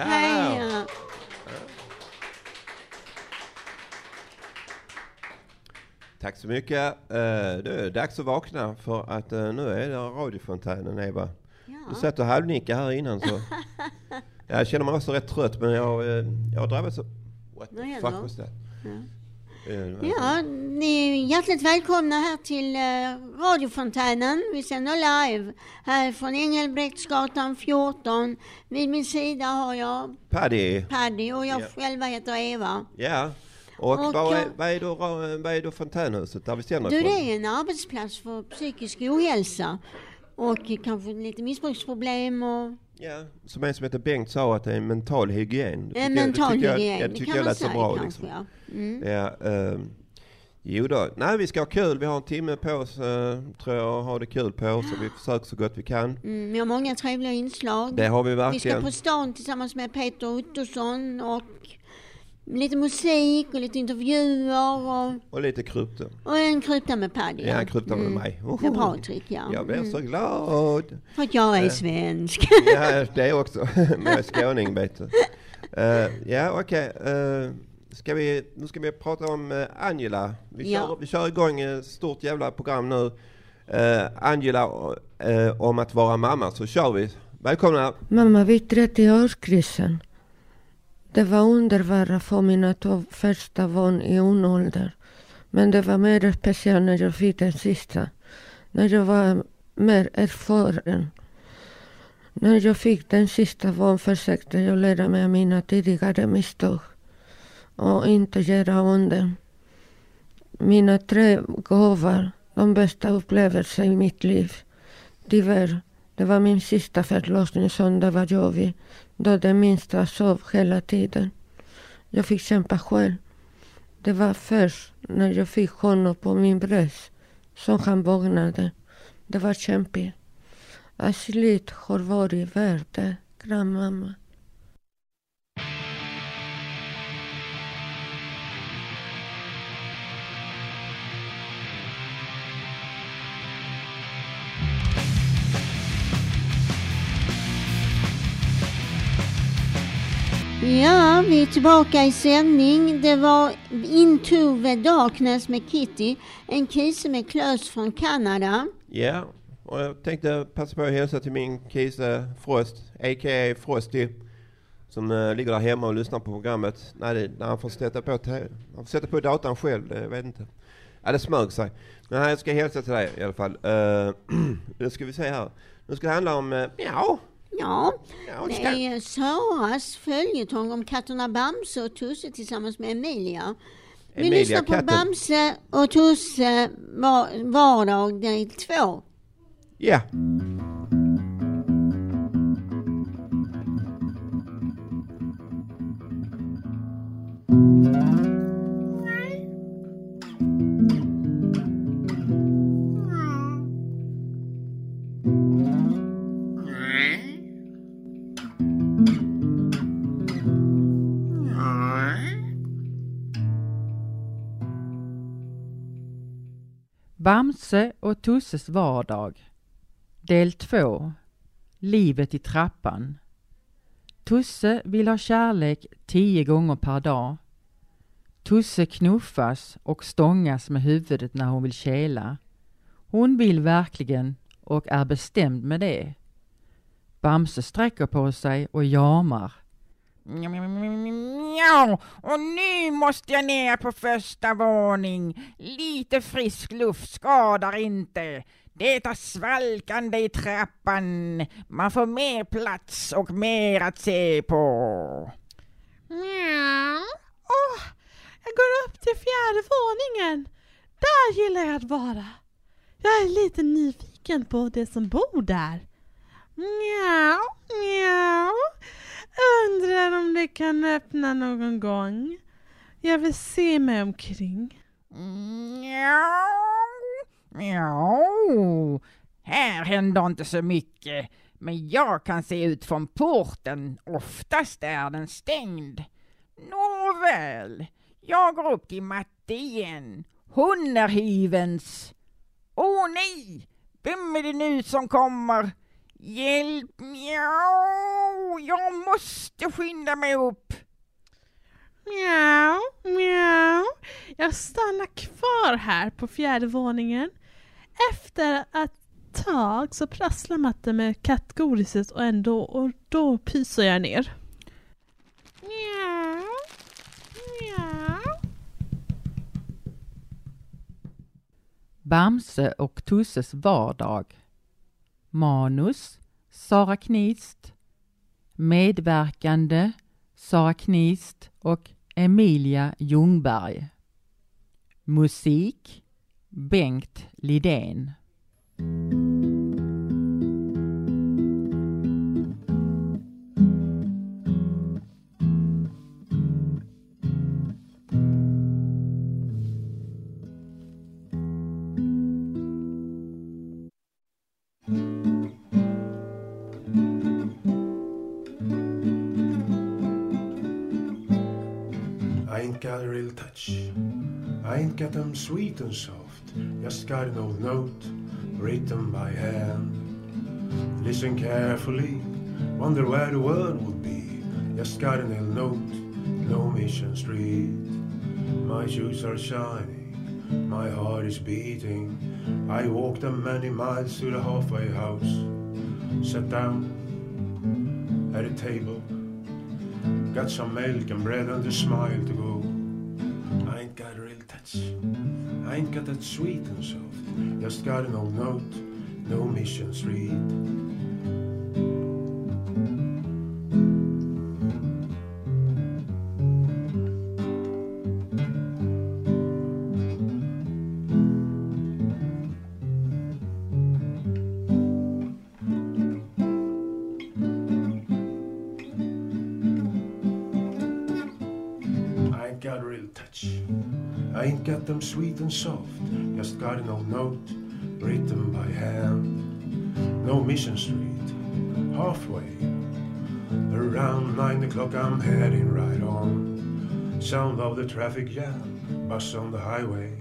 Hej! ja. Tack så mycket. Eh, Det är dags att vakna för att eh, nu är det radiofontänen Eva. Du Ja. satt och halvnickade här innan så. Jag känner mig också rätt trött men jag, eh, jag har drabbats av... What the fuck was that? Ja. Eh, Ja, ni är hjärtligt välkomna här till eh, radiofontänen. Vi sänder live här från Engelbrektsgatan 14. Vid min sida har jag Paddy. Paddy och jag Ja. själva heter Eva. Ja. Och, Och vad, är, jag- vad, är då, vad är då fontänhuset där vi sänder Du, det är en arbetsplats för psykisk ohälsa och kanske lite missbruksproblem och Ja, som en som heter Bengt sa att det är en mental hygien. Det en det mental jag- hygien. Jag, det tycker kan jag man säga bra kanske. liksom. Ja. Mm. Ja, ehm, jo då. Nej, vi ska ha kul. Vi har en timme på oss, eh, tror jag, att ha det kul på oss. Och vi försöker så gott vi kan. Mm, vi har många trevliga inslag. Det har vi Vi ska verkligen. på stan tillsammans med Peter Ottosson och lite musik och lite intervjuer och, Och lite krypto. och en krypta med Paddy. Ja, krypta med Mm. mig. Med Patrik, ja. Jag blir Mm. så glad. För att jag är Eh. svensk. Ja, det också. Men jag är skåning, vet du. Eh, ja, okej. Eh, ska vi, nu ska vi prata om eh, Angela. Vi, Ja. kör, vi kör igång ett stort jävla program nu. Eh, Angela, eh, om att vara mamma, så kör vi. Välkomna! Mamma, vid 30-årskrisen. Det var underbart att få mina två första barn i ung ålder. Men det var mer speciellt när jag fick den sista. När jag var mer erfaren. När jag fick den sista barn försökte jag lära mig av mina tidigare misstag. Och inte göra om dem. Mina tre gåvor, de bästa upplevelser i mitt liv. Tyvärr det var min sista förlossning som det var jobbig. Då den minsta sov hela tiden. Jag fick kämpa själv. Det var först när jag fick honom på min bröst som han vaknade. Det var kämpigt. Aslit har varit värd det, grannmamma. Ja, vi är tillbaka i sändning. Det var Into the Darkness med Kitty. En kise med klös från Kanada. Ja, och jag tänkte passa på att hälsa till min kise Frost, a.k.a. Frosty, som uh, ligger där hemma och lyssnar på programmet. Nej, det, när han får sätta på, han får sätta på datorn själv, det, jag vet inte. Ja, det smög sig. Men här, jag ska hälsa till dig i alla fall. Uh, nu ska vi se här. Nu ska det handla om, uh, ja, Ja, ja, det är Saras följetong om katterna Bamse och Tusse tillsammans med Emilia. Vi Emilia, lyssnar på katten. Bamse och Tusse var, vardag del två. ja. Bamse och Tusses vardag Del 2 Livet i trappan Tusse vill ha kärlek tio gånger per dag. Tusse knuffas och stångas med huvudet när hon vill kela. Hon vill verkligen och är bestämd med det. Bamse sträcker på sig och jamar. Mjau, och nu måste jag ner på första våning. Lite frisk luft skadar inte. Det är svalkande i trappan. Man får mer plats och mer att se på. Mjau. Åh, jag går upp till fjärde våningen. Där gillar jag att vara. Jag är lite nyfiken på det som bor där. Mjau, mjau. Undrar om det kan öppna någon gång. Jag vill se mig omkring. Mjau, mjau. Här händer inte så mycket. Men jag kan se ut från porten. Oftast är den stängd. Nåväl, jag går upp till matte igen. Hon är hyvens. Åh oh, nej! Vem är det nu som kommer? Hjälp, mjau! Jag måste skynda mig upp. Mjau, mjau. Jag stannar kvar här på fjärde våningen. Efter ett tag så prasslar matte med kattgodiset och ändå och då pyser jag ner. Mjau, mjau. Bamse och Tusses vardag. Manus Sara Knist. Medverkande Sara Knist och Emilia Ljungberg. Musik Bengt Lidén. Sweet and soft. Just got an old note written by hand. Listen carefully, wonder where the word would be. Just got an old note, no Mission Street. My shoes are shiny, my heart is beating. I walked a many miles to the halfway house. Sat down at a table. Got some milk and bread and a smile to go. I ain't got a real touch. I ain't got that sweet and soft. Just got an old note, no Mission Street. Sweet and soft. Just old note written by hand. No Mission Street, halfway. Around nine o'clock, I'm heading right on. Sound of the traffic jam, bus on the highway.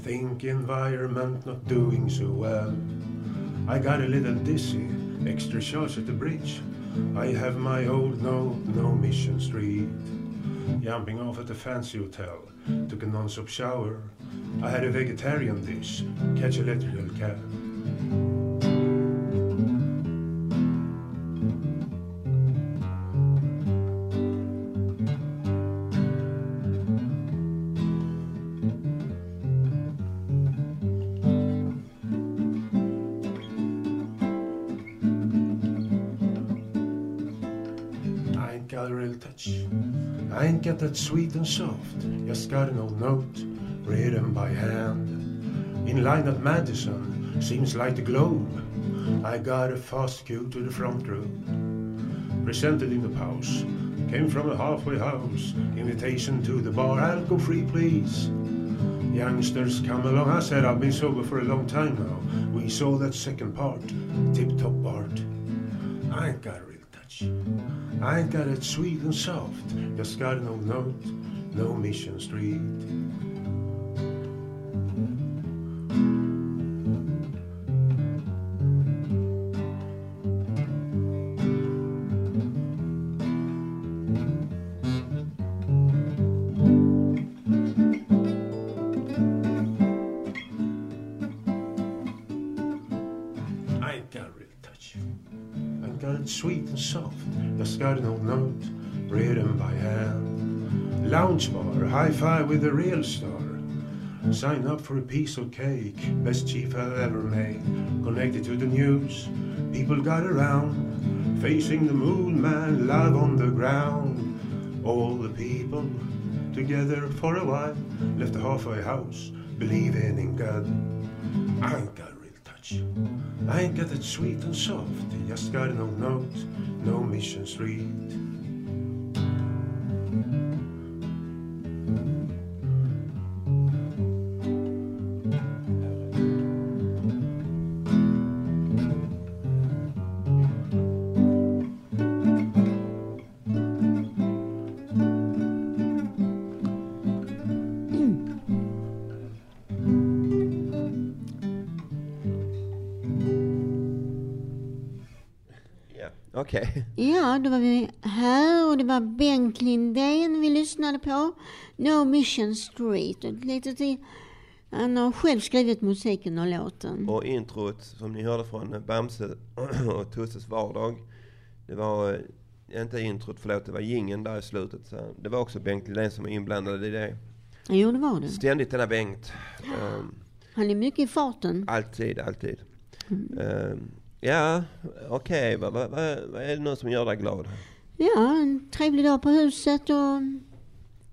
Think environment not doing so well. I got a little dizzy, extra shots at the bridge. I have my old note, no Mission Street. Jumping off at a fancy hotel, took a non-stop shower. I had a vegetarian dish, catch a electrical cab. Sweet and soft. Just got an old note written by hand. In line at Madison, seems like the globe. I got a fast queue to the front row. Presented in the house. Came from a halfway house. Invitation to the bar. Alcohol free, please. Youngsters come along. I said I've been sober for a long time now. We saw that second part. Tip top part. I ain't got I ain't got it sweet and soft. Just got an old note. No Mission Street. Sweet and soft. An old note written by hand. Lounge bar, high five with a real star. Sign up for a piece of cake, best chief I've ever made. Connected to the news, people got around. Facing the moon, man, love on the ground. All the people together for a while. Left the halfway house, believing in God. I touch. I ain't got it sweet and soft. Just got no note, no Mission Street. Ja, då var vi här och det var Bengt Lindén vi lyssnade på. No Mission Street. Och litet i- Han har själv skrivit musiken och låten. Och introt som ni hörde från Bamse och Tusses vardag. Det var eh, inte introt, förlåt, det var gingen där i slutet. Så det var också Bengt Lidén som var inblandad i det. Jo, det var det. Ständigt denna Bengt. Um, Han är mycket i farten. alltid, alltid. Um, ja, okej. Vad vad- vad- vad är det nu som gör dig glad? Ja, en trevlig dag på huset och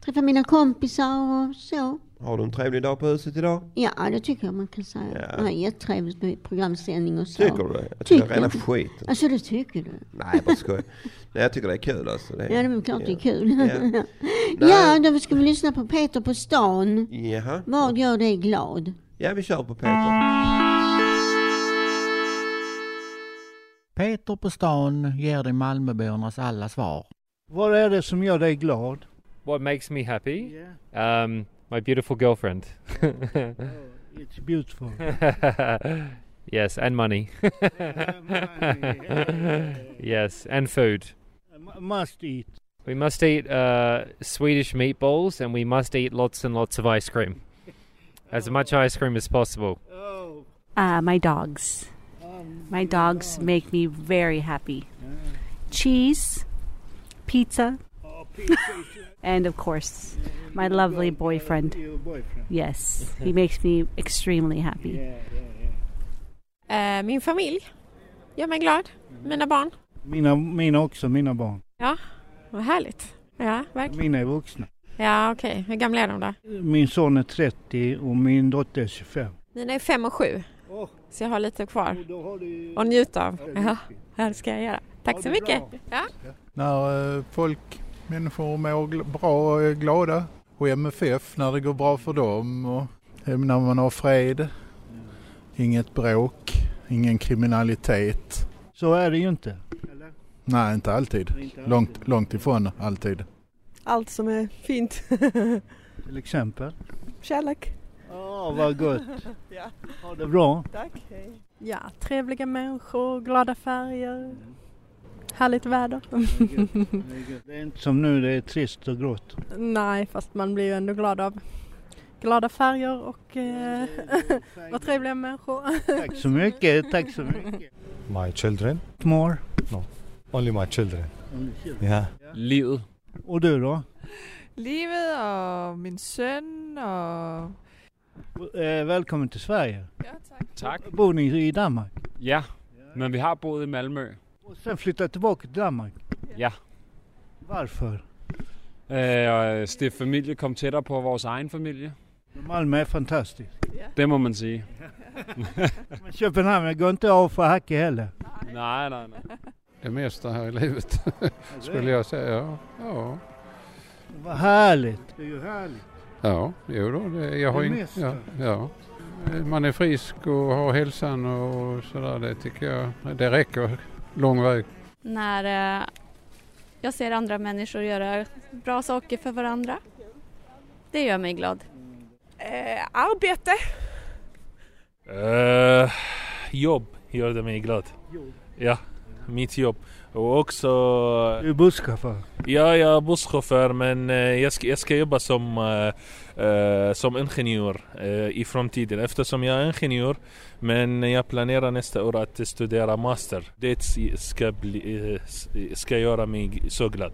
träffa mina kompisar och så. Har du en trevlig dag på huset idag? Ja, det tycker jag man kan säga. Ja. Det var jättetrevligt med programsändning och så. Tycker du det? Jag tycker det är rena skiten. Alltså det tycker du? Nej, bara skoj. Nej, jag tycker det är kul alltså. Det Ja, det är klart det är ja. kul. Ja. Ja, då ska vi lyssna på Peter på stan. Jaha. Vad gör dig glad? Ja, vi kör på Peter. Peter på stan ger dig Malmöbornas alla svar. Vad är det som gör dig glad? What makes me happy? Um, my beautiful girlfriend. It's beautiful. yes, and money. yes, and food. M- Must eat. We must eat uh, Swedish meatballs and we must eat lots and lots of ice cream. As much ice cream as possible. Oh, Uh, my dogs. My dogs make me very happy. Cheese, pizza, oh, and of course, my lovely boyfriend. Yes, he makes me extremely happy. Eh, min familj gör mig glad. Mina barn. Mina, mina också, mina barn. Vad härligt. Ja, verkligen. Mina är vuxna. Ja, okej. Hur gamla är de då? Min son är 30 och min dotter är 25. Mina är fem och sju. Åh. Så jag har lite kvar att njuta av. Ja, det ska jag göra. Tack så mycket. Ja. När eh, folk, människor mår bra och är glada. Och MFF när det går bra för dem. Och när man har fred. Inget bråk, ingen kriminalitet. Så är det ju inte. Nej, inte alltid. Inte alltid. Långt, långt ifrån alltid. Allt som är fint. Till exempel. Kärlek. Åh, vad gott. Ja. Ha det bra. Tack. Ja, trevliga människor, glada färger. Härligt väder. Det är inte som nu, det är trist och grått. Nej, fast man blir ju ändå glad av glada färger och eh, vad trevliga människor. Tack så mycket, tack så mycket. My children? More. Only my children. Yeah. Livet. Och du då? Livet och min son och... Eh, välkommen till Sverige. Ja, tack. Tack. Bor ni i Danmark? Ja, men vi har boet i Malmö. Och sen flyttat tillbaka till Danmark? Ja. Varför? Øh, det familie kom tættere på vores egen familie. Malmö är fantastiskt. Det må man sige. Men Köpenhamn går inte av för hacke heller. nej, nej, nej. Det mesta här i livet skulle jag säga. Ja, ja. Vad härligt. Det är ju härligt. Ja jo då, det, jag har Det ing- ja, ja. Man är frisk och har hälsan och sådär. Det tycker jag, det räcker lång väg. När eh, jag ser andra människor göra bra saker för varandra. Det gör mig glad. Eh, arbete. Eh, jobb gjorde mig glad. Ja, mitt jobb. Och också... Du är busschaufför? Ja, jag är busschaufför men eh, jag, ska, jag ska jobba som, eh, eh, som ingenjör eh, i framtiden eftersom jag är ingenjör. Men jag planerar nästa år att studera master. Det ska, bli, eh, ska göra mig så glad.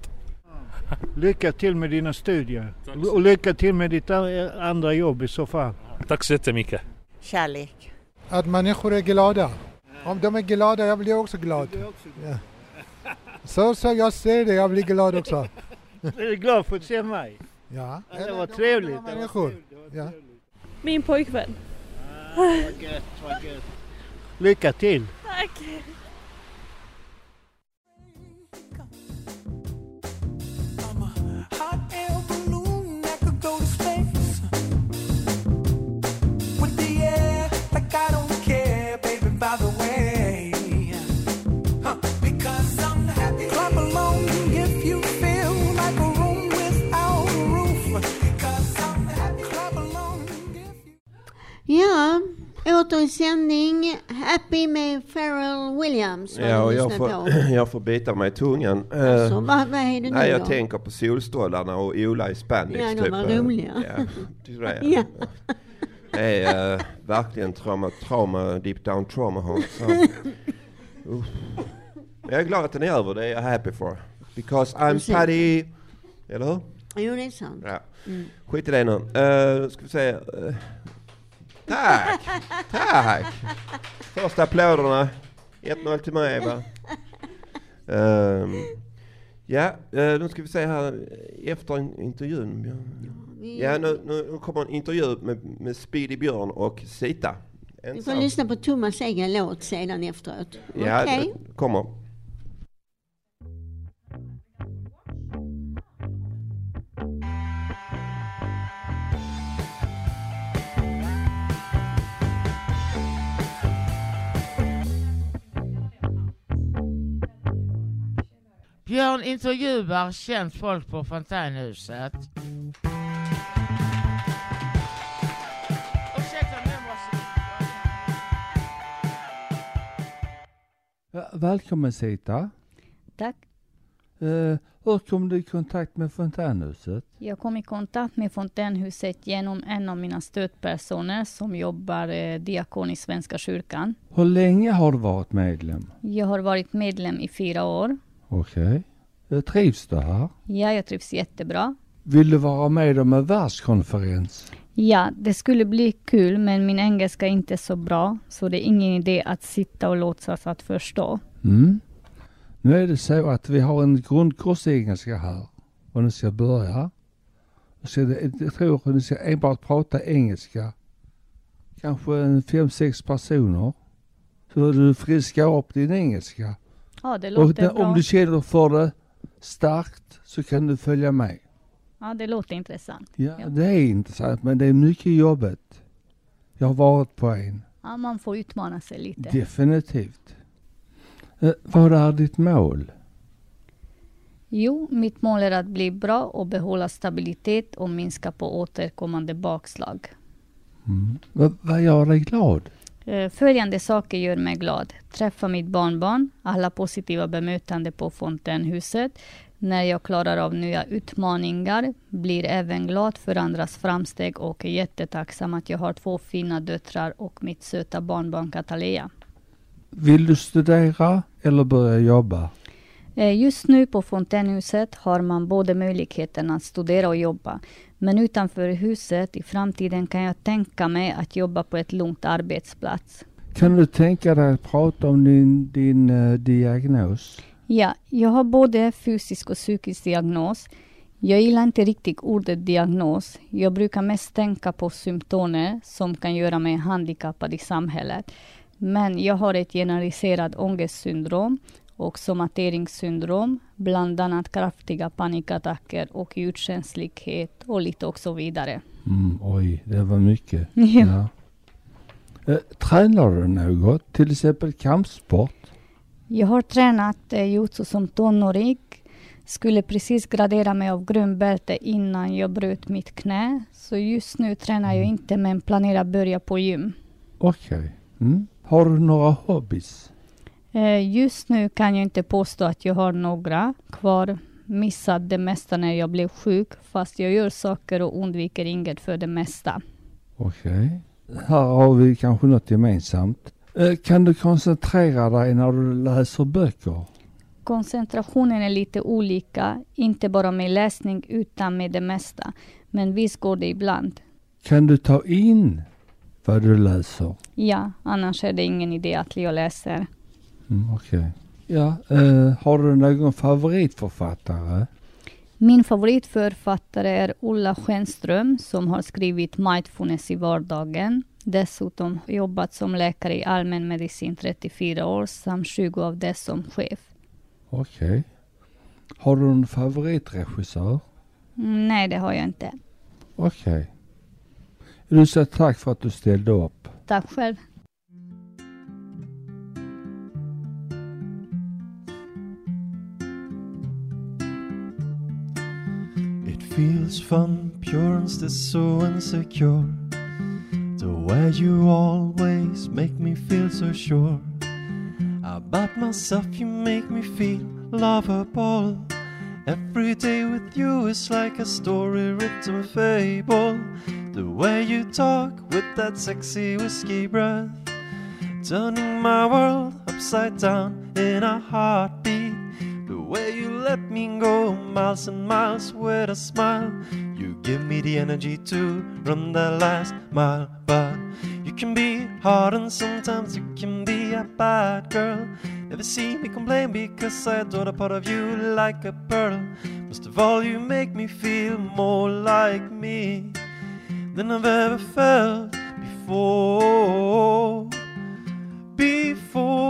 Lycka till med dina studier. Och lycka till med ditt andra jobb i så fall. Tack så jättemycket. Kärlek. Att människor är glada. Om de är glada, jag blir också glad. Ja. Så, så jag ser det, jag blir glad också. Är du glad för att se mig? Ja. Det var trevligt. Människor. Ja. Min pojkvän. Vad gött, vad gött. Lycka till. Tack. Ja, åter i sändning. Happy med Pharrell Williams. Ja, och jag får, på. jag får bita mig i tungan. Alltså, vad, vad är det nu Nej, jag då? tänker på solstrålarna och Ola i spandex. Ja, de typ. var Eh, roliga. Ja, det. Ja. Det är eh, verkligen trauma, trauma, deep down trauma. Men Jag är glad att den är över, det är jag happy for. Because I'm. Paddy. Eller hur? Jo, det är sant. Ja. Mm. Skit i det nu. Uh, ska vi se. eh, tack! Tack! Första applåderna. 1-0 till mig va? Ehm, ja, uh, nu ska vi se här efter in- intervjun. Ja, nu, nu kommer en intervju med, med Speedy Björn och Sita. Vi får lyssna på Thomas egen låt sedan efteråt. Ja, det kommer. Björn intervjuar känt folk på Fontänhuset. Välkommen Sita. Tack. Eh, hur kom du i kontakt med Fontänhuset? Jag kom i kontakt med Fontänhuset genom en av mina stödpersoner som jobbar eh, diakon i Svenska kyrkan. Hur länge har du varit medlem? Jag har varit medlem i fyra år. Okej. Eh, Trivs du här? Ja, jag trivs jättebra. Vill du vara med om en världskonferens? Ja, det skulle bli kul, men min engelska är inte så bra, så det är ingen idé att sitta och låtsas att förstå. Mm. Nu är det så att vi har en grundkurs i engelska här. Och ni ska börja. Så det, jag tror att ni ska enbart prata engelska. Kanske en fem, sex personer. Så du friskar upp din engelska. Ja, det Och låter den, bra. om du känner för det starkt så kan du följa med. Ja, det låter intressant. Ja, det är intressant men det är mycket jobbigt. Jag har varit på en. Ja, man får utmana sig lite. Definitivt. Eh, vad är ditt mål? Jo, mitt mål är att bli bra och behålla stabilitet och minska på återkommande bakslag. Mm. Vad, vad gör dig glad? Eh, följande saker gör mig glad. Träffa mitt barnbarn, alla positiva bemötande på Fontänhuset, när jag klarar av nya utmaningar, blir även glad för andras framsteg och är jättetacksam att jag har två fina döttrar och mitt söta barnbarn Katalea. Vill du studera eller börja jobba? Eh, Just nu på Fontänhuset har man både möjligheten att studera och jobba. Men utanför huset i framtiden kan jag tänka mig att jobba på ett lugnt arbetsplats. Kan du tänka dig att prata om din, din eh, diagnos? Ja, jag har både fysisk och psykisk diagnos. Jag gillar inte riktigt ordet diagnos. Jag brukar mest tänka på symptomer som kan göra mig handikappad i samhället. Men jag har ett generaliserat ångestsyndrom och somateringssyndrom, bland annat kraftiga panikattacker och ljudkänslighet och lite och så vidare. Mm, oj, det var mycket. Ja. Eh, tränar du något? Till exempel kampsport? Jag har tränat eh, jutsu som tonåring. Skulle precis gradera mig av grönbälte innan jag bröt mitt knä. Så just nu tränar jag inte men planerar börja på gym. Okej. Mm. Har du några hobbys? Eh, Just nu kan jag inte påstå att jag har några kvar. Missat det mesta när jag blev sjuk fast jag gör saker och undviker inget för det mesta. Okej. Här har vi kanske något gemensamt. Eh, kan du koncentrera dig när du läser böcker? Koncentrationen är lite olika, inte bara med läsning utan med det mesta. Men visst går det ibland. Kan du ta in vad du läser? Ja, annars är det ingen idé att jag läser. Mm, Okej. Ja, eh, har du någon favoritförfattare? Min favoritförfattare är Ulla Schenström som har skrivit Mindfulness i vardagen. Dessutom jobbat som läkare i allmänmedicin 34 år samt 20 av det som chef. Okej. Har du en favoritregissör? Mm, nej, det har jag inte. Okej. Du säger tack för att du ställde upp. Tack själv. Feels fun, pure and still so insecure. The way you always make me feel so sure about myself, you make me feel lovable. Every day with you is like a story written fable. The way you talk with that sexy whiskey breath, turning my world upside down in a heartbeat. Way you let me go miles and miles with a smile. You give me the energy to run the last mile. But you can be hard and sometimes you can be a bad girl. Never see me complain because I adore a part of you like a pearl. Most of all, you make me feel more like me than I've ever felt before. Before.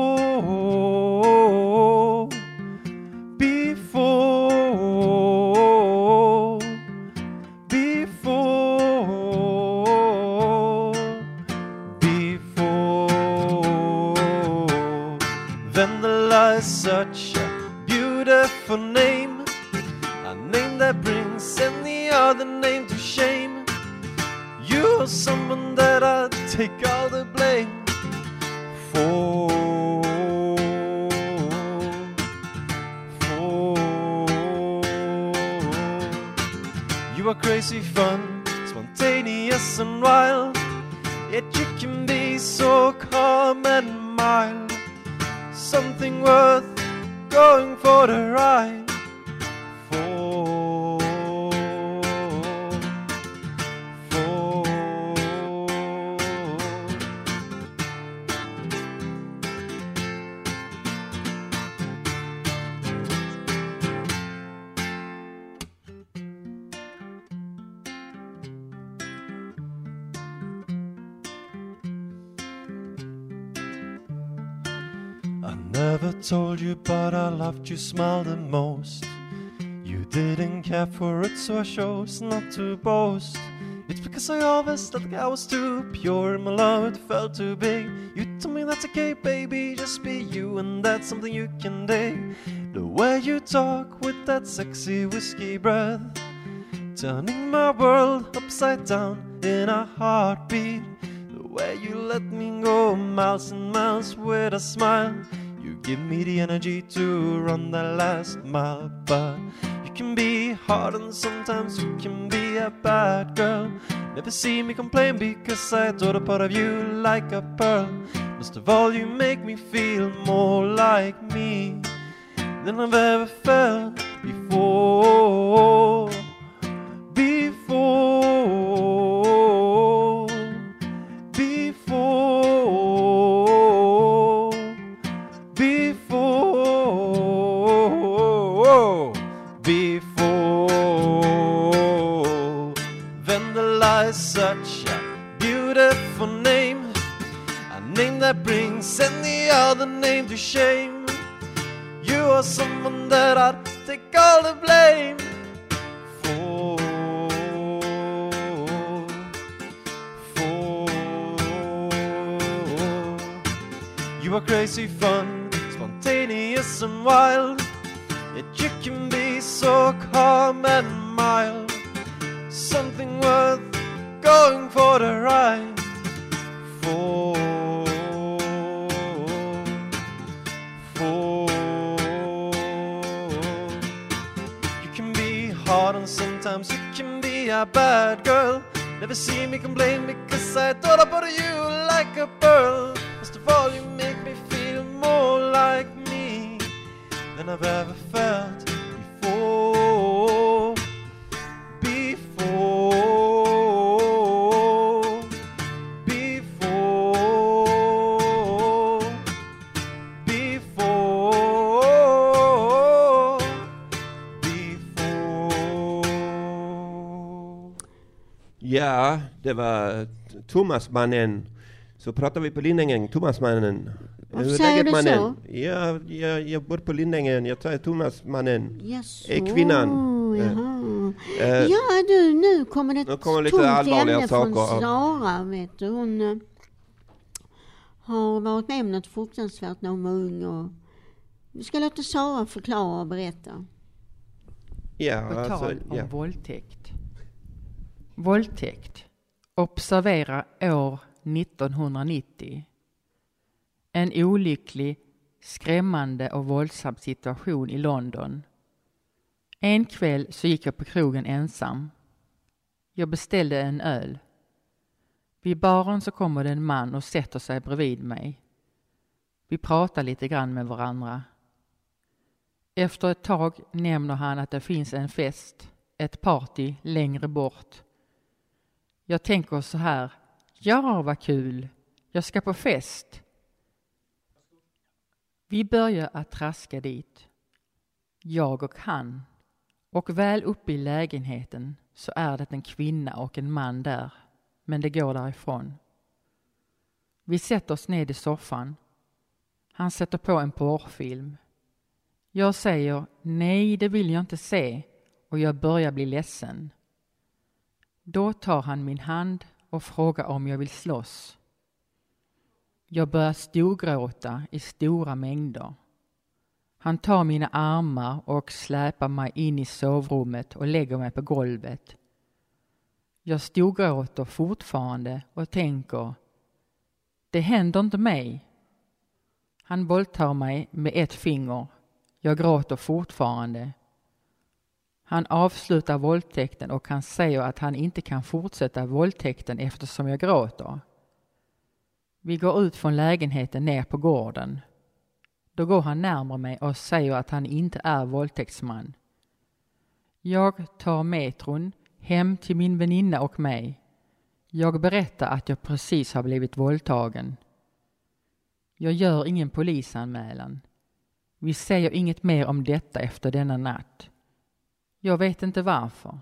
Never told you, but I loved you smile the most. You didn't care for it, so I chose not to boast. It's because I always like I was too pure, my love it felt too big. You told me that's okay, baby, just be you, and that's something you can dig. The way you talk with that sexy whiskey breath, turning my world upside down in a heartbeat. The way you let me go miles and miles with a smile. Give me the energy to run the last mile, but you can be hard and sometimes you can be a bad girl. Never see me complain because I adore the part of you like a pearl. Most of all, you make me feel more like me than I've ever felt. Before. Ja, det var Thomasmannen. Så pratar vi på Lindängen, Thomasmannen. Varför säger du mannen? så? Ja, jag, jag bor på Lindängen. Jag säger Thomasmannen. Jaså, Är kvinnan. Eh, Jaha. eh, ja du, nu kommer det Nu kommer lite allvarliga ämne från saker. Sara, vet du. Hon eh, har varit med om något fruktansvärt när hon var ung och vi ska låta Sara förklara och berätta. Ja, På alltså, tal om ja. våldtäkt. Våldtäkt. Observera år 1990. En olycklig, skrämmande och våldsam situation i London. En kväll så gick jag på krogen ensam. Jag beställde en öl. Vid baren så kommer det en man och sätter sig bredvid mig. Vi pratar lite grann med varandra. Efter ett tag nämner han att det finns en fest, ett party längre bort. Jag tänker så här, ja vad kul, jag ska på fest. Vi börjar att traska dit. Jag och han. Och väl uppe i lägenheten så är det en kvinna och en man där, men det går därifrån. Vi sätter oss ned i soffan. Han sätter på en porrfilm. Jag säger nej, det vill jag inte se och jag börjar bli ledsen. Då tar han min hand och frågar om jag vill slåss. Jag börjar storgråta i stora mängder. Han tar mina armar och släpar mig in i sovrummet och lägger mig på golvet. Jag storgråter fortfarande och tänker, det händer inte mig. Han våldtar mig med ett finger. Jag gråter fortfarande. Han avslutar våldtäkten och han säger att han inte kan fortsätta våldtäkten eftersom jag gråter. Vi går ut från lägenheten ner på gården. Då går han närmare mig och säger att han inte är våldtäktsman. Jag tar metron hem till min väninna och mig. Jag berättar att jag precis har blivit våldtagen. Jag gör ingen polisanmälan. Vi säger inget mer om detta efter denna natt. Jag vet inte varför.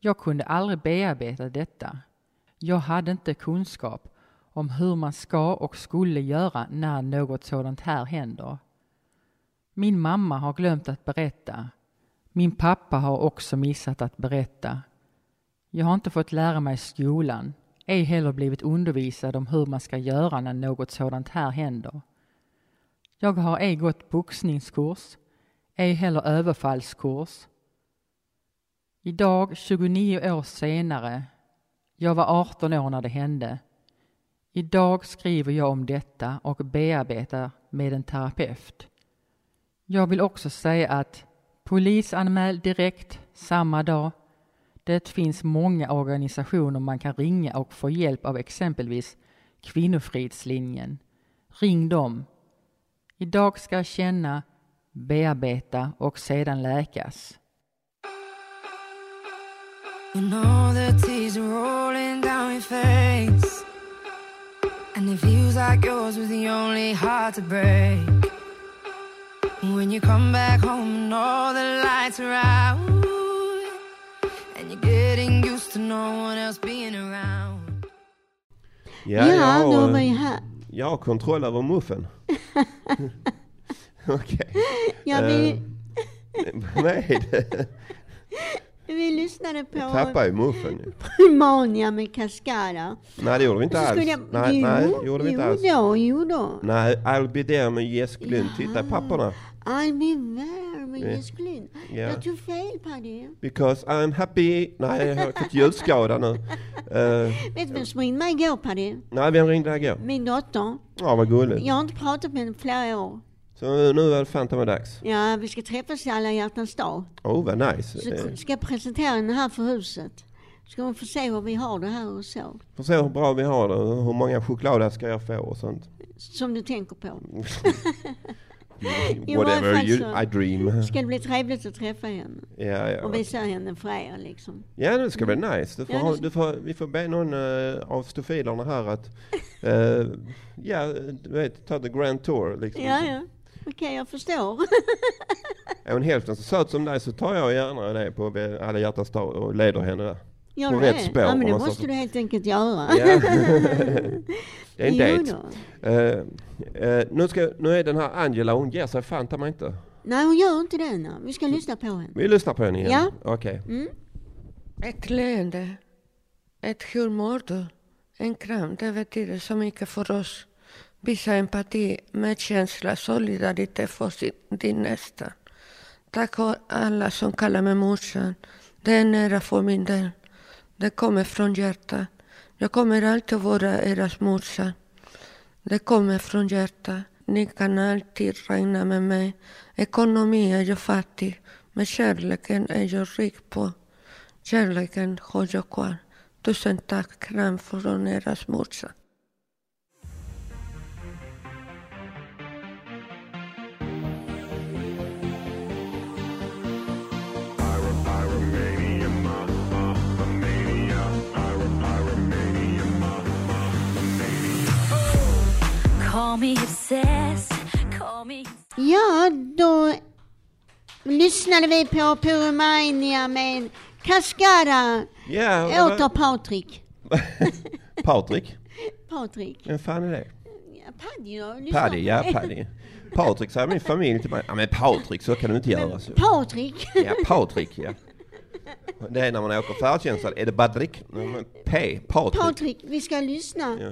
Jag kunde aldrig bearbeta detta. Jag hade inte kunskap om hur man ska och skulle göra när något sådant här händer. Min mamma har glömt att berätta. Min pappa har också missat att berätta. Jag har inte fått lära mig i skolan, ej heller blivit undervisad om hur man ska göra när något sådant här händer. Jag har ej gått boxningskurs, ej heller överfallskurs. Idag, 29 år senare, jag var 18 år när det hände. Idag skriver jag om detta och bearbetar med en terapeut. Jag vill också säga att polisanmäl direkt samma dag. Det finns många organisationer man kan ringa och få hjälp av exempelvis Kvinnofridslinjen. Ring dem. Idag ska jag känna, bearbeta och sedan läkas. You all the tears are rolling down your face. And it feels like yours was the only heart to break. When you come back home and all the lights are out. And you're getting used to no one else being around. Ja, Ja, jag, då har, var eh, vi här. jag har kontroll över muffen. Okej. Ja, vi- Eh, vad är det? Vi lyssnade på Jag tappade ju muffen ju. Primania med Cascada. Nej, det gjorde vi inte alls. jag- Nej, jo, nej, det gjorde vi inte alls. Då, jo då. Nej, I'll be there med Jessica Lund. Titta i papperna. I'll be there med Ja. Jessica Lind. Ja. Jag tog fel Paddy. Because I'm happy. Nej, jag har fått ljudskada nu. Eh, Vet du vem som ringde mig igår Paddy? nej, vem ringde igår? Min dotter. Ja, vad gulligt. Jag har inte pratat med henne på flera år. Så nu är det fan dags. Ja, vi ska träffas i alla hjärtans dag. Oh, vad nice. Så ska jag presentera henne här för huset. Ska hon få se hur vi har det här och så. Får se hur bra vi har det och hur många chokladaskar jag får och sånt. Som du tänker på. Whatever you, I dream. Ska det bli trevligt att träffa henne. Ja, ja. Och visa henne för er liksom. Ja, det ska bli nice. Du får, Ja, ha, du får, vi får be någon uh, av stofilerna här att, eh, ja, du vet, ta the grand tour liksom. Ja, ja. Okej, jag förstår. Är hon hälften så söt som dig så tar jag gärna det på alla hjärtans dag och leder henne där. Gör på rätt det? spår. Ja, men det så måste får- du helt enkelt göra. Ja. det är en dejt. Eh, eh, nu, ska, nu är den här Angela, hon ger sig fan mig inte. Nej, hon gör inte det. nu. Vi ska lyssna på henne. Vi lyssnar på henne igen. Ja. Okej. Mm. Ett leende, ett hur mår du? En kram, det betyder så mycket för oss. Visa empati, medkänsla, solidaritet för sin, din nästa. Tack för alla som kallar mig morsan. Det är nära för min del. Det kommer från hjärtat. Jag kommer alltid att vara eras morsa. Det kommer från hjärtat. Ni kan alltid regna med mig. Ekonomi är e jag fattig, men kärleken är jag rik på. Kärleken har jag kvar. Tusen tack, kram från eras morsa. Ja, då lyssnade vi på Puromania med Cascada. Ja, var- Åter Patrik. Patrik? Patrik. Vem fan är det? Paddy då? Paddy, ja Paddy. Patrik säger min familj till mig. Ja men Patrik, så kan du inte göra. Så. Patrik. Ja, Patrik ja. Det är när man åker färdtjänst, är det Badrik? P, Patrik. Patrik, vi ska lyssna Ja.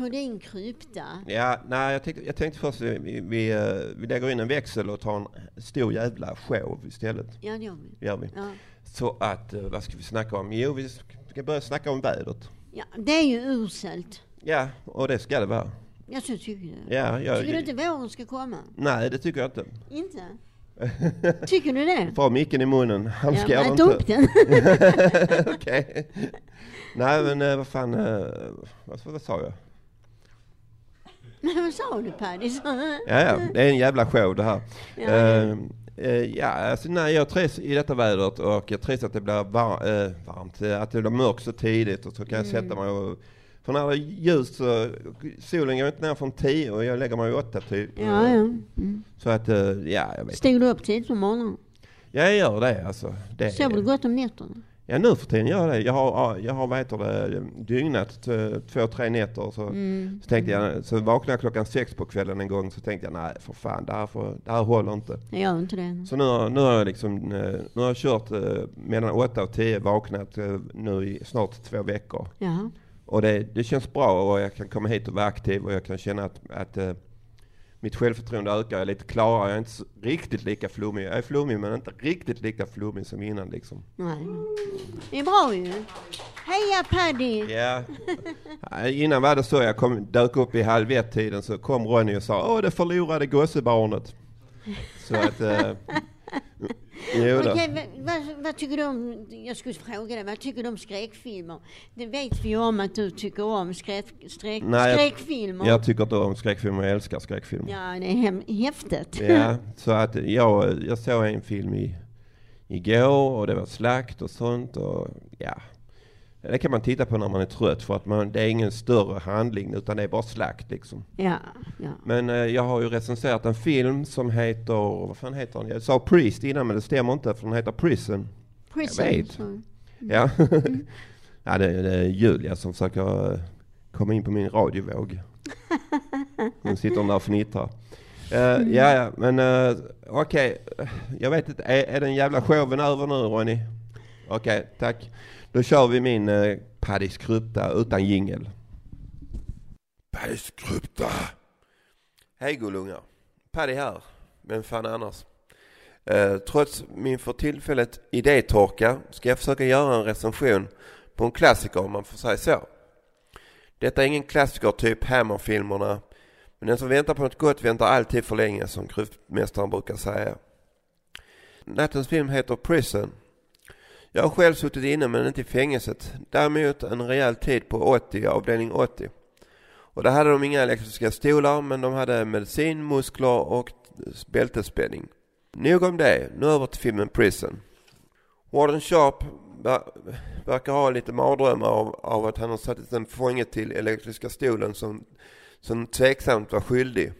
På din krypta. Ja, nej jag tänkte, jag tänkte först vi, vi, vi, eh, vi lägger in en växel och tar en stor jävla show istället. Ja, det gör vi. Gör vi. Ja. Så att, eh, vad ska vi snacka om? Jo, vi ska börja snacka om vädret. Ja, det är ju uselt. Ja, och det ska det vara. Jag så tycker det. Ja, jag, Tycker du inte våren ska komma? Nej, det tycker jag inte. Inte? Tycker du det? Få micken i munnen, han Ja, ska inte. upp den. Okej. Nej men eh, vad fan, eh, vad, vad sa jag? Men vad sa du Paddy? Ja, ja, det är en jävla show det här. Ja. Eh, eh, ja, alltså nej, jag trivs i detta vädret och jag trivs att det blir var, eh, varmt, att det blir mörkt så tidigt och så kan jag Mm. sätta mig och för när det är ljust så, solen går inte ner från tio och jag lägger mig åtta typ. Ja, ja. Mm. Så att, ja jag vet Steg du upp tidigt på morgonen? Ja, jag gör det alltså. Det, Sover du gott om nätterna? Ja nu för tiden gör jag det. Jag har, jag har vad heter det, dygnat eh, två, tre nätter. Så, Mm. så tänkte jag, så vaknade jag klockan sex på kvällen en gång. Så tänkte jag, nej för fan, det här, får, det här håller inte. Jag gör inte det. Så nu, nu har jag liksom, eh, nu har jag kört eh, mellan åtta och tio, vaknat nu i snart två veckor. Jaha. Och det, det känns bra och jag kan komma hit och vara aktiv och jag kan känna att, att mitt självförtroende ökar. Jag är lite klarare, jag är inte riktigt lika flummig. Jag är flummig men inte riktigt lika flummig som innan liksom. Nej. Det är bra ju. Heja Paddy! Ja. Innan var det så, jag kom, dök upp i halv ett-tiden så kom Ronny och sa Åh, det förlorade gossebarnet. Så att... Eh. Okej, vad, vad, tycker du om, jag skulle fråga dig, vad tycker du om skräckfilmer? Det vet vi ju om att du tycker om skräck, skräck, Nej, skräckfilmer. Jag, jag tycker inte om skräckfilmer, jag älskar skräckfilmer. Ja, det är hem, häftigt. Ja, så att jag, jag såg en film i, igår och det var slakt och sånt och ja. Det kan man titta på när man är trött för att man, det är ingen större handling utan det är bara slakt liksom. Ja, ja. Men eh, jag har ju recenserat en film som heter, vad fan heter den? Jag sa Priest innan men det stämmer inte för den heter Prison. Prison, Jag vet. Mm. Ja. ja det, det är Julia som försöker eh, komma in på min radiovåg. Hon sitter där och fnittrar. Uh, ja, ja, men uh, okej. Jag vet inte, är, är den jävla showen över nu Ronny? Okej, tack. Då kör vi min Paddys krypta utan jingel. Krypta. Hej gullungar. Paddy här. Vem fan annars? Eh, trots min för tillfället idétorka ska jag försöka göra en recension på en klassiker om man får säga så. Detta är ingen klassiker typ Hammer-filmerna men den som väntar på något gott väntar alltid för länge som kryptmästaren brukar säga. Nattens film heter Prison. Jag har själv suttit inne men inte i fängelset. Däremot en rejäl tid på 80, avdelning 80. Och där hade de inga elektriska stolar men de hade medicin, muskler och bältesspänning. Nog om det, nu över till filmen Prison. Warden Sharp verkar ha lite mardrömmar av, av att han har satt en fånge till elektriska stolen som, som tveksamt var skyldig.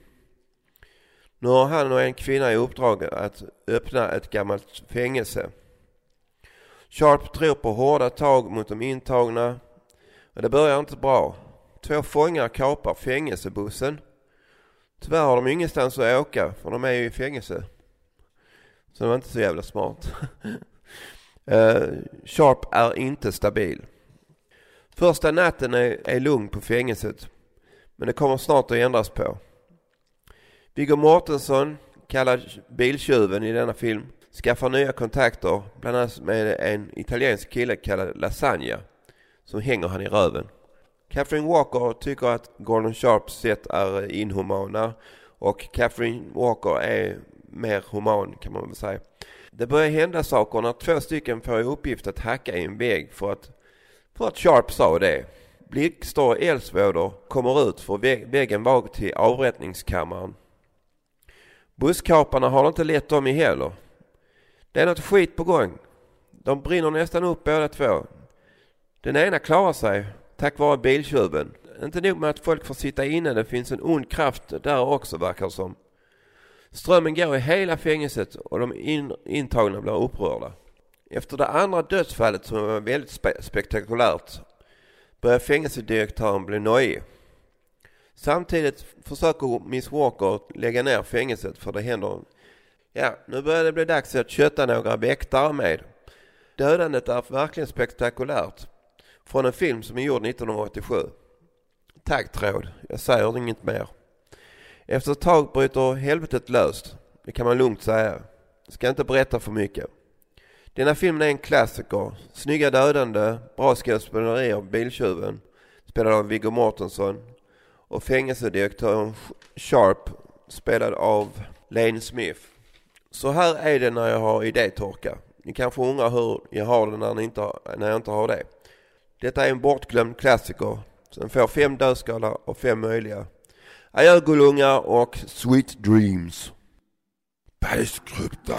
Nu har han och en kvinna i uppdrag att öppna ett gammalt fängelse. Sharp tror på hårda tag mot de intagna och det börjar inte bra. Två fångar kapar fängelsebussen. Tyvärr har de ingenstans att åka för de är ju i fängelse. Så det var inte så jävla smart. uh, Sharp är inte stabil. Första natten är, är lugn på fängelset. Men det kommer snart att ändras på. Viggo Mortensen, kallad biltjuven i denna film, skaffar nya kontakter, bland annat med en italiensk kille kallad Lasagna, som hänger han i röven. Catherine Walker tycker att Gordon Sharps sätt är inhumana och Catherine Walker är mer human kan man väl säga. Det börjar hända saker när två stycken får i uppgift att hacka i en vägg för att, för att Sharp sa det. Blixtar och eldsvådor kommer ut för väg, väggen var till avrättningskammaren. Busskaparna har det inte lätt om i heller. Det är något skit på gång. De brinner nästan upp båda två. Den ena klarar sig tack vare biltjuven. Inte nog med att folk får sitta inne, det finns en ond kraft där också verkar det som. Strömmen går i hela fängelset och de in, intagna blir upprörda. Efter det andra dödsfallet som var väldigt spe, spektakulärt börjar fängelsedirektören bli nojig. Samtidigt försöker Miss Walker lägga ner fängelset för det händer Ja, nu börjar det bli dags att kötta några väktare med. Dödandet är verkligen spektakulärt. Från en film som är gjord 1987. Tack Tråd, jag säger inget mer. Efter ett tag bryter helvetet löst. Det kan man lugnt säga. Jag Ska inte berätta för mycket. Denna filmen är en klassiker. Snygga dödande, bra skådespeleri av biltjuven, spelad av Viggo Mortensen. Och fängelsedirektören Sharp, spelad av Lane Smith. Så här är det när jag har idétorka. Ni kanske undrar hur jag har det när, ni inte har, när jag inte har det. Detta är en bortglömd klassiker. Så den får fem dödskallar och fem möjliga. Adjö gullungar och sweet dreams. Bergskrupta!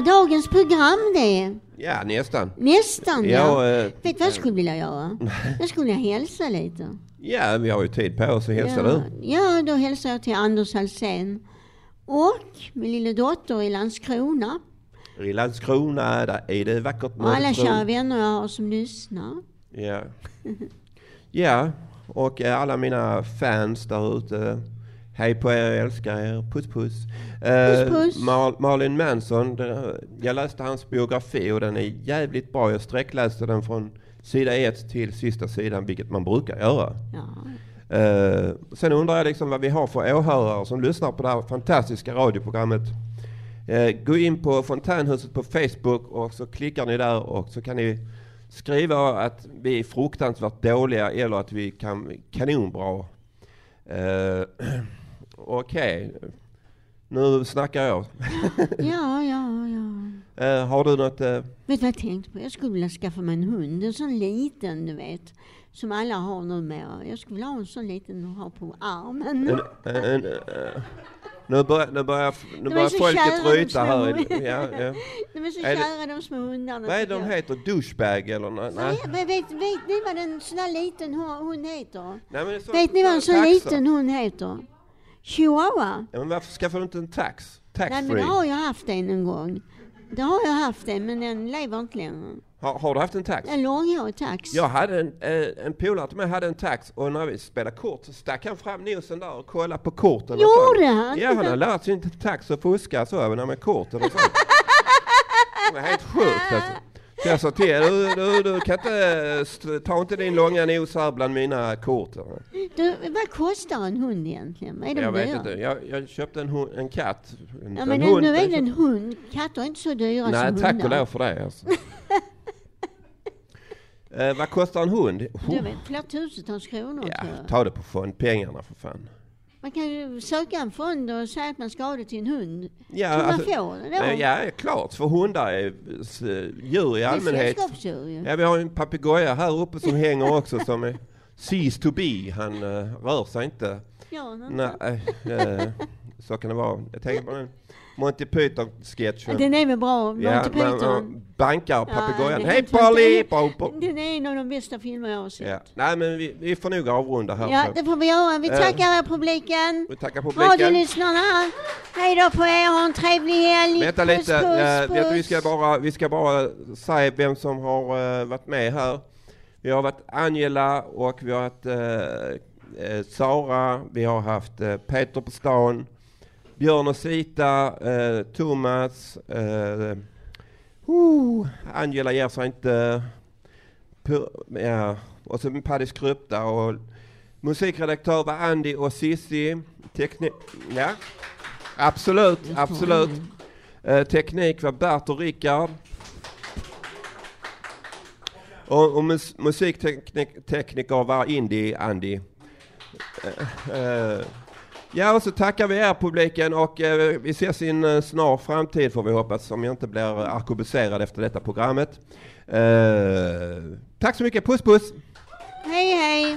Dagens program det. Ja, nästan. Nästan ja. Ja, eh, Vet du vad jag skulle vilja göra? Jag skulle vilja hälsa lite. Ja, vi har ju tid på oss hälsa ja. du. Ja, då hälsar jag till Anders Alsén. Och min lilla dotter i Landskrona. I Landskrona där är det vackert Och alla kära vänner jag har som lyssnar. Ja. ja, och eh, alla mina fans där ute. Hej på er, jag älskar er. Puss puss. Eh, Puss, puss. Mar- Marlin Manson, det, jag läste hans biografi och den är jävligt bra. Jag sträckläste den från sida ett till sista sidan, vilket man brukar göra. Eh, sen undrar jag liksom vad vi har för åhörare som lyssnar på det här fantastiska radioprogrammet. Eh, gå in på Fontänhuset på Facebook och så klickar ni där och så kan ni skriva att vi är fruktansvärt dåliga eller att vi kan kanonbra. Eh, Okej, nu snackar jag. Ja, ja, ja. Eh, har du något? eh, Vet du vad jag tänkte på? Jag skulle vilja skaffa mig en hund. En sån liten, du vet. Som alla har numera. Jag skulle vilja ha en sån liten att ha på armen. en, en, eh, nu börjar, nu börjar, nu börjar folket ryta här. Ja, ja. De är så Är det- kära de små hundarna. Vad är de heter? Douchebag eller nå- nej? Nej, vet, vet ni vad en sån där liten hu- hund heter? Nej, men det så- vet ni vad en så sån liten hund heter? Chihuahua. Ja, men varför skaffar du inte en tax? Tax Nej, men det har jag haft en en gång. Det har jag haft en, men den lever inte längre. Har, har du haft en tax? En långhårig tax. Jag hade en, eh, en polare till mig hade en tax och när vi spelade kort så stack han fram nosen där och kollade på korten. Gjorde han? Ja, han har lärt sig inte tax och fuska så även med korten och så. Det var helt sjukt alltså. Jag sa till du, du, du kan inte, eh, ta inte din långa nos här bland mina kort. Du, vad kostar en hund egentligen? Är de Jag vet dyra? inte, jag, jag köpte en, hund, en katt. En, Ja, en men hund. nu är det en hund. Katter är inte så dyra Nej, som tack hundar. och lov för det alltså. eh, vad kostar en hund? Du vet, flera tusentals kronor Ja, ta det på fondpengarna för fan. Man kan ju söka en fond och säga att man ska ha det till en hund. Ja, så alltså, man får det då. eh, ja, klart. För hundar är djur i är allmänhet. sällskapsdjur ju. Ja, vi har en papegoja här uppe som hänger också som är cease to be. Han eh, rör sig inte. Ja, nej. Eh, så kan det vara. Jag tänker på den Monty Python-sketchen. Den är väl bra, Monty Ja, Python. man bankar papegojan. är Hej Polly! Den är en av de bästa filmer jag har sett. Ja. Nej men vi, vi får nog avrunda här. Ja, det får vi göra. Vi Eh, tackar publiken. Vi tackar publiken. Radiolyssnarna. Hej då på er. Ha en trevlig helg. Vänta Puss, lite, puss, vet du, vi, puss. ska bara, vi ska bara säga vem som har eh, varit med här. Vi har varit Angela och vi har haft Sara, vi har haft Peter på stan, Björn och Sita, eh, Thomas, eh, uh, Angela ger sig inte, Pu- ja, och så Paddy Skrupta och musikredaktör var Andy och Sissi, teknik, ja. Absolut, absolut. Eh, teknik var Bert och Rickard. Och, och mus, musiktekniker var Indy Andy. Eh, eh, ja, och så tackar vi er publiken och eh, vi ses i en eh, snar framtid får vi hoppas, om jag inte blir arkebuserad efter detta programmet. Eh, tack så mycket, puss puss! Hej, hej.